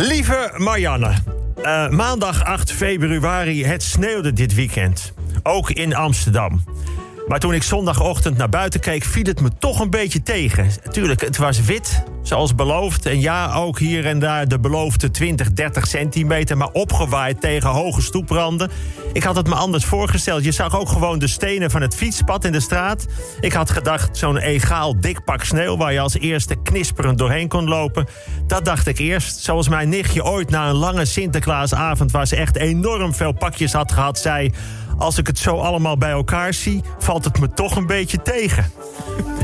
Lieve Marianne, uh, maandag 8 februari, het sneeuwde dit weekend. Ook in Amsterdam. Maar toen ik zondagochtend naar buiten keek, viel het me toch een beetje tegen. Tuurlijk, het was wit, zoals beloofd. En ja, ook hier en daar de beloofde 20, 30 centimeter... maar opgewaaid tegen hoge stoepranden. Ik had het me anders voorgesteld. Je zag ook gewoon de stenen van het fietspad in de straat. Ik had gedacht, zo'n egaal dik pak sneeuw... waar je als eerste knisperend doorheen kon lopen. Dat dacht ik eerst. Zoals mijn nichtje ooit na een lange Sinterklaasavond... waar ze echt enorm veel pakjes had gehad, zei... Als ik het zo allemaal bij elkaar zie, valt het me toch een beetje tegen.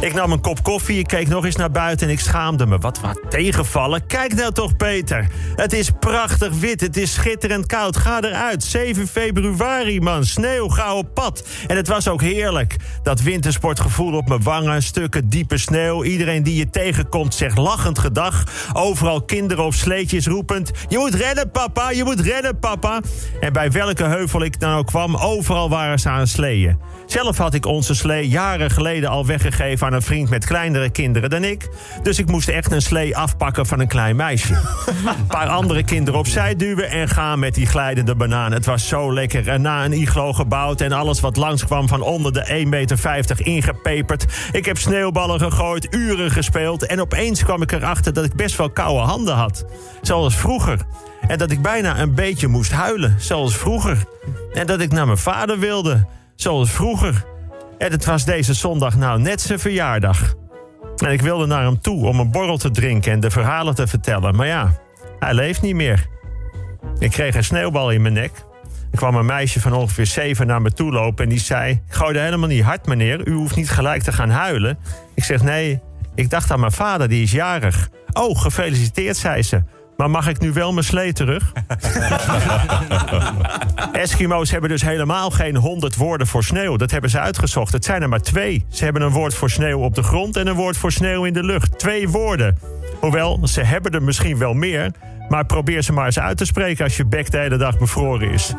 Ik nam een kop koffie, ik keek nog eens naar buiten en ik schaamde me. Wat wat tegenvallen? Kijk nou toch, Peter. Het is prachtig wit, het is schitterend koud. Ga eruit. 7 februari, man. Sneeuw, ga op pad. En het was ook heerlijk. Dat wintersportgevoel op mijn wangen, stukken diepe sneeuw. Iedereen die je tegenkomt zegt lachend gedag. Overal kinderen op sleetjes roepend... Je moet rennen, papa, je moet rennen, papa. En bij welke heuvel ik dan ook kwam, overal waren ze aan sleeën. Zelf had ik onze slee jaren geleden al weggegeven aan een vriend met kleinere kinderen dan ik. Dus ik moest echt een slee afpakken van een klein meisje. Een paar andere kinderen opzij duwen en gaan met die glijdende banaan. Het was zo lekker. En na een iglo gebouwd en alles wat langskwam van onder de 1,50 meter ingepeperd. Ik heb sneeuwballen gegooid, uren gespeeld. En opeens kwam ik erachter dat ik best wel koude handen had. Zoals vroeger. En dat ik bijna een beetje moest huilen, zoals vroeger. En dat ik naar mijn vader wilde, zoals vroeger. En het was deze zondag nou net zijn verjaardag. En ik wilde naar hem toe om een borrel te drinken en de verhalen te vertellen. Maar ja, hij leeft niet meer. Ik kreeg een sneeuwbal in mijn nek. Er kwam een meisje van ongeveer zeven naar me toe lopen en die zei... Ik gooide helemaal niet hard, meneer. U hoeft niet gelijk te gaan huilen. Ik zeg, nee, ik dacht aan mijn vader, die is jarig. Oh, gefeliciteerd, zei ze. Maar mag ik nu wel mijn slee terug? Eskimo's hebben dus helemaal geen honderd woorden voor sneeuw. Dat hebben ze uitgezocht. Het zijn er maar twee. Ze hebben een woord voor sneeuw op de grond en een woord voor sneeuw in de lucht. Twee woorden. Hoewel, ze hebben er misschien wel meer. Maar probeer ze maar eens uit te spreken als je bek de hele dag bevroren is.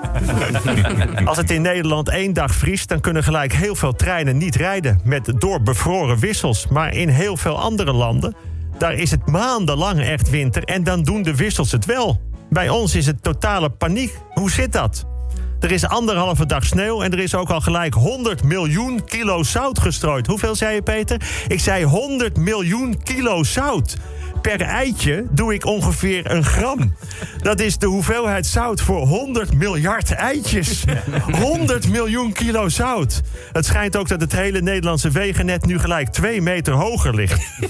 als het in Nederland één dag vriest, dan kunnen gelijk heel veel treinen niet rijden. Met door bevroren wissels. Maar in heel veel andere landen daar is het maandenlang echt winter en dan doen de wissels het wel. Bij ons is het totale paniek. Hoe zit dat? Er is anderhalve dag sneeuw en er is ook al gelijk 100 miljoen kilo zout gestrooid. Hoeveel zei je, Peter? Ik zei 100 miljoen kilo zout per eitje doe ik ongeveer een gram. Dat is de hoeveelheid zout voor 100 miljard eitjes. 100 miljoen kilo zout. Het schijnt ook dat het hele Nederlandse wegennet nu gelijk twee meter hoger ligt.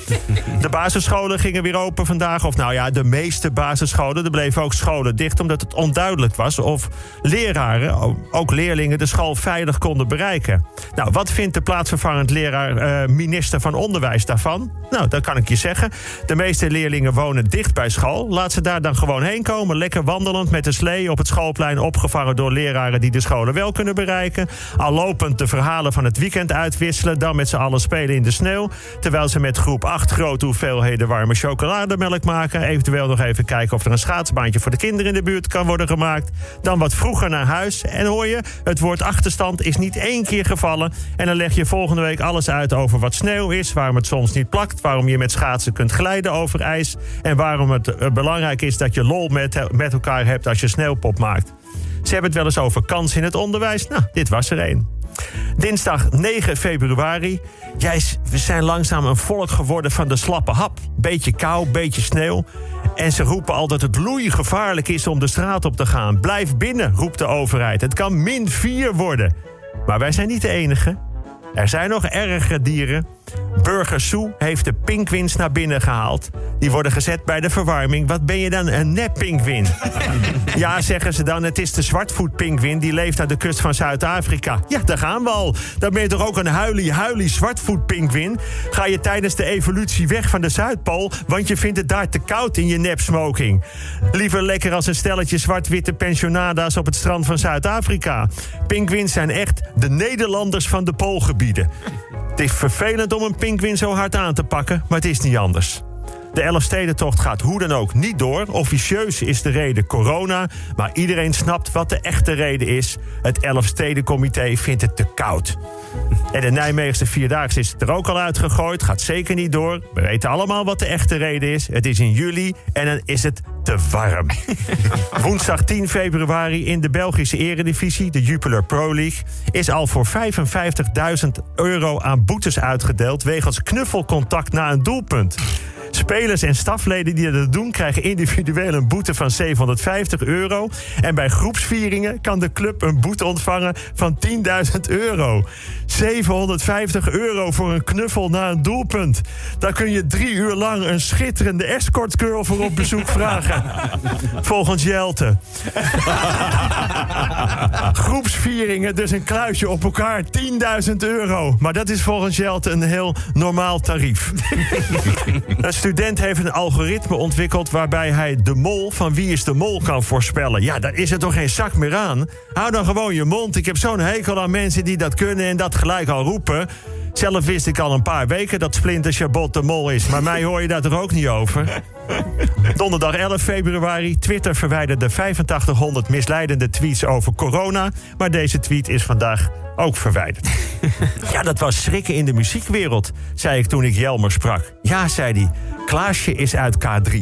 De basisscholen gingen weer open vandaag. Of nou ja, de meeste basisscholen. Er bleven ook scholen dicht omdat het onduidelijk was of leraren, ook leerlingen, de school veilig konden bereiken. Nou, wat vindt de plaatsvervangend leraar, uh, minister van Onderwijs daarvan? Nou, dat kan ik je zeggen. De meeste leerlingen wonen dicht bij school. Laat ze daar dan gewoon heen komen. Lekker wandelend met de slee op het schoolplein. Opgevangen door leraren die de scholen wel kunnen bereiken. Al lopend de verhalen van het weekend uitwisselen. Dan met z'n allen spelen in de sneeuw. Terwijl ze met groep 8 grote hoeveelheden warme chocolademelk maken. Eventueel nog even kijken of er een schaatsbaantje voor de kinderen in de buurt kan worden gemaakt. Dan wat vroeger naar huis. En hoor je, het woord achterstand is niet één keer gevallen. En dan leg je volgende week alles uit over wat sneeuw is. Waarom het soms niet plakt. Waarom je met schaatsen kunt glijden En waarom het eh, belangrijk is dat je lol met, met elkaar hebt als je sneeuwpop maakt. Ze hebben het wel eens over kans in het onderwijs. Nou, dit was er één. Dinsdag 9 februari. Jij, we zijn langzaam een volk geworden van de slappe hap. Beetje kou, beetje sneeuw. En ze roepen al dat het gevaarlijk is om de straat op te gaan. Blijf binnen, roept de overheid. Het kan min 4 worden. Maar wij zijn niet de enige. Er zijn nog ergere dieren. Burger Sue heeft de pinkwins naar binnen gehaald. Die worden gezet bij de verwarming. Wat ben je dan, een nep-pinkwin? ja, zeggen ze dan, het is de zwartvoetpinkwin... die leeft aan de kust van Zuid-Afrika. Ja, daar gaan we al. Dan ben je toch ook een huilie-huilie zwartvoetpinkwin? Ga je tijdens de evolutie weg van de Zuidpool... want je vindt het daar te koud in je nep-smoking. Liever lekker als een stelletje zwart-witte pensionada's... op het strand van Zuid-Afrika. Pinkwins zijn echt de Nederlanders van de poolgebieden. Het is vervelend om een pinkwin zo hard aan te pakken, maar het is niet anders. De Elfstedentocht gaat hoe dan ook niet door. Officieus is de reden corona, maar iedereen snapt wat de echte reden is. Het Elfstedencomité vindt het te koud. En de Nijmeegse Vierdaagse is er ook al uitgegooid. Gaat zeker niet door. We weten allemaal wat de echte reden is. Het is in juli en dan is het te warm. Woensdag 10 februari in de Belgische eredivisie, de Jupiler Pro League... is al voor 55.000 euro aan boetes uitgedeeld... wegens knuffelcontact na een doelpunt. Spelers en stafleden die dat doen krijgen individueel een boete van 750 euro. En bij groepsvieringen kan de club een boete ontvangen van 10.000 euro. 750 euro voor een knuffel na een doelpunt. Daar kun je drie uur lang een schitterende escortgirl voor op bezoek vragen. Volgens Jelte. Groepsvieringen, dus een kluisje op elkaar, 10.000 euro. Maar dat is volgens Jelte een heel normaal tarief. student heeft een algoritme ontwikkeld waarbij hij de mol van wie is de mol kan voorspellen. Ja, daar is er toch geen zak meer aan. Hou dan gewoon je mond. Ik heb zo'n hekel aan mensen die dat kunnen en dat gelijk al roepen. Zelf wist ik al een paar weken dat Splinter Chabot de mol is. Maar mij hoor je daar toch ook niet over? Donderdag 11 februari. Twitter verwijderde 8500 misleidende tweets over corona. Maar deze tweet is vandaag ook verwijderd. ja, dat was schrikken in de muziekwereld, zei ik toen ik Jelmer sprak. Ja, zei hij. Klaasje is uit K3.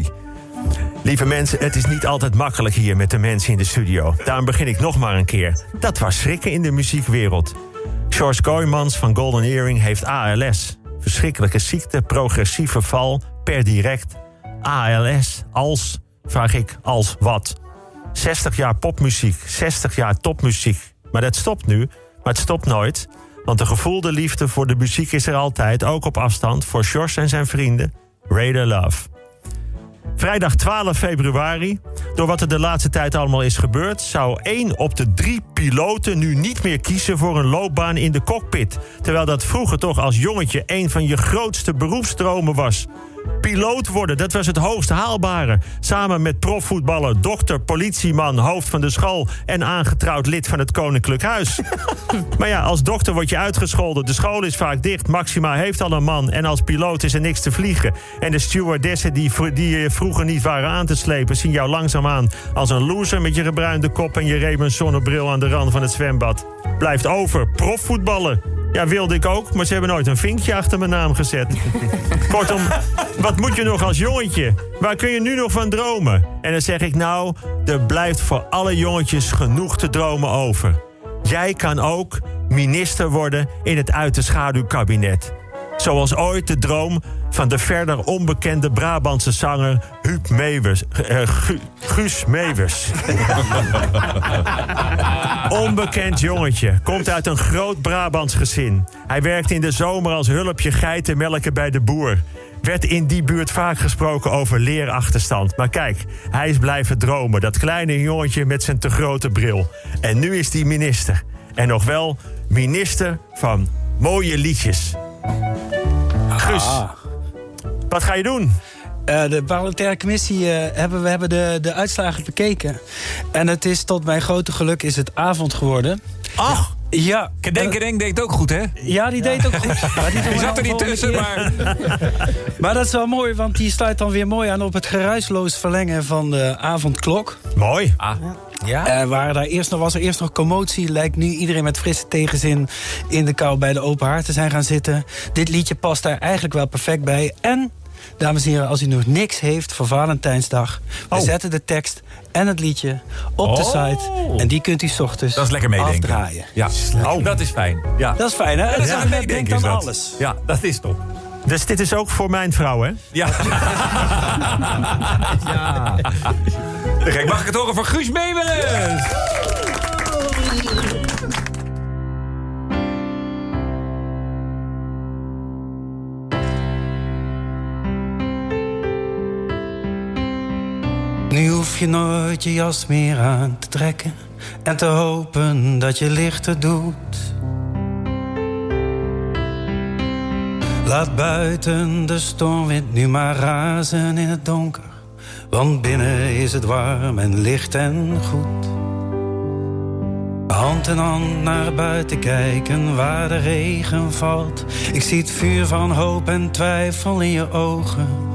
Lieve mensen, het is niet altijd makkelijk hier met de mensen in de studio. Daarom begin ik nog maar een keer. Dat was schrikken in de muziekwereld. George Kooijmans van Golden Earring heeft ALS. Verschrikkelijke ziekte, progressieve val, per direct. ALS, als, vraag ik, als wat? 60 jaar popmuziek, 60 jaar topmuziek. Maar dat stopt nu, maar het stopt nooit. Want de gevoelde liefde voor de muziek is er altijd, ook op afstand, voor George en zijn vrienden. Raider Love. Vrijdag 12 februari. Door wat er de laatste tijd allemaal is gebeurd, zou één op de drie piloten nu niet meer kiezen voor een loopbaan in de cockpit. Terwijl dat vroeger toch als jongetje een van je grootste beroepsdromen was. Piloot worden, dat was het hoogst haalbare. Samen met profvoetballer, dokter, politieman, hoofd van de school en aangetrouwd lid van het Koninklijk Huis. maar ja, als dokter word je uitgescholden. De school is vaak dicht. Maxima heeft al een man. En als piloot is er niks te vliegen. En de stewardessen die, die je vroeger niet waren aan te slepen, zien jou langzaam aan als een loser met je gebruinde kop en je Ray-Ban zonnebril aan de rand van het zwembad. Blijft over profvoetballen. Ja, wilde ik ook, maar ze hebben nooit een vinkje achter mijn naam gezet. Kortom, wat moet je nog als jongetje? Waar kun je nu nog van dromen? En dan zeg ik nou, er blijft voor alle jongetjes genoeg te dromen over. Jij kan ook minister worden in het uit de schaduwkabinet. Zoals ooit de droom van de verder onbekende Brabantse zanger Huub Meeuwers, uh, Guus Meeuwers. Onbekend jongetje, komt uit een groot Brabants gezin. Hij werkt in de zomer als hulpje geitenmelken bij de boer. Werd in die buurt vaak gesproken over leerachterstand. Maar kijk, hij is blijven dromen. Dat kleine jongetje met zijn te grote bril. En nu is hij minister. En nog wel minister van mooie liedjes. Guus, wat ga je doen? Uh, de parlementaire commissie uh, hebben we hebben de, de uitslagen bekeken. En het is tot mijn grote geluk is het avond geworden. Ach! Ja. Kedenkereng deed ook goed, hè? Ja, die deed ook goed. Maar die, die zat er niet tussen, maar... maar dat is wel mooi, want die sluit dan weer mooi aan... op het geruisloos verlengen van de avondklok. Mooi. Ah. Ja? Uh, waar daar eerst nog, was er eerst nog commotie. Lijkt nu iedereen met frisse tegenzin in de kou bij de open haard te zijn gaan zitten. Dit liedje past daar eigenlijk wel perfect bij. En Dames en heren, als u nog niks heeft voor Valentijnsdag... we Oh. zetten de tekst en het liedje op de Oh. site. En die kunt u 's ochtends Dat is lekker meedenken. afdraaien. Ja, oh, dat is fijn. Ja. Dat is fijn, hè? Dat is Ja, meedenken, aan is dat. alles. Ja, dat is toch. Dus dit is ook voor mijn vrouw, hè? Ja. ja. Kijk, mag ik het horen van Guus Meeuwis? Nu hoef je nooit je jas meer aan te trekken en te hopen dat je lichter doet. Laat buiten de stormwind nu maar razen in het donker, want binnen is het warm en licht en goed. Hand in hand naar buiten kijken waar de regen valt. Ik zie het vuur van hoop en twijfel in je ogen.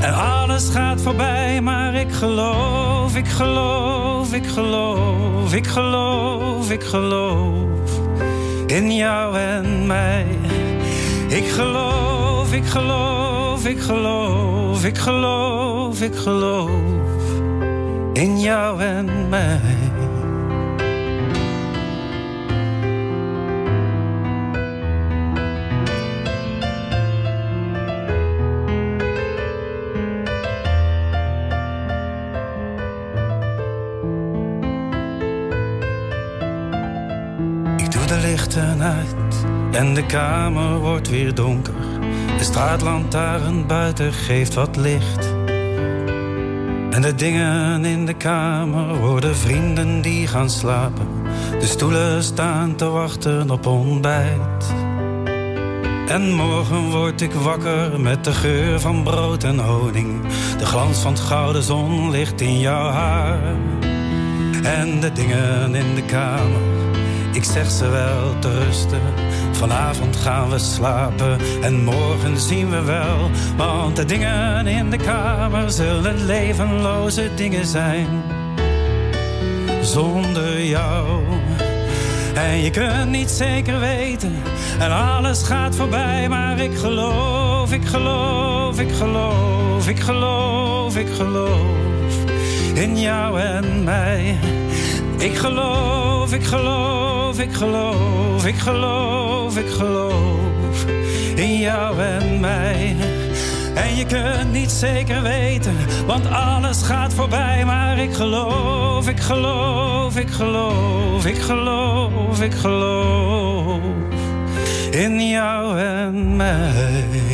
en alles gaat voorbij, maar ik geloof, ik geloof, ik geloof, ik geloof, ik geloof in jou en mij. Ik geloof, ik geloof, ik geloof, ik geloof, ik geloof in jou en mij. Lichten uit en de kamer wordt weer donker. De straatlantaarn buiten geeft wat licht. En de dingen in de kamer worden vrienden die gaan slapen. De stoelen staan te wachten op ontbijt. En morgen word ik wakker met de geur van brood en honing. De glans van het gouden zonlicht in jouw haar. En de dingen in de kamer, ik zeg ze wel te rusten. Vanavond gaan we slapen en morgen zien we wel. Want de dingen in de kamer zullen levenloze dingen zijn. Zonder jou. En je kunt niet zeker weten. En alles gaat voorbij. Maar ik geloof, ik geloof, ik geloof, ik geloof, ik geloof. In jou en mij. Ik geloof, ik geloof, ik geloof, ik geloof, ik geloof in jou en mij. En je kunt niet zeker weten, want alles gaat voorbij. Maar ik geloof, ik geloof, ik geloof, ik geloof, ik geloof in jou en mij.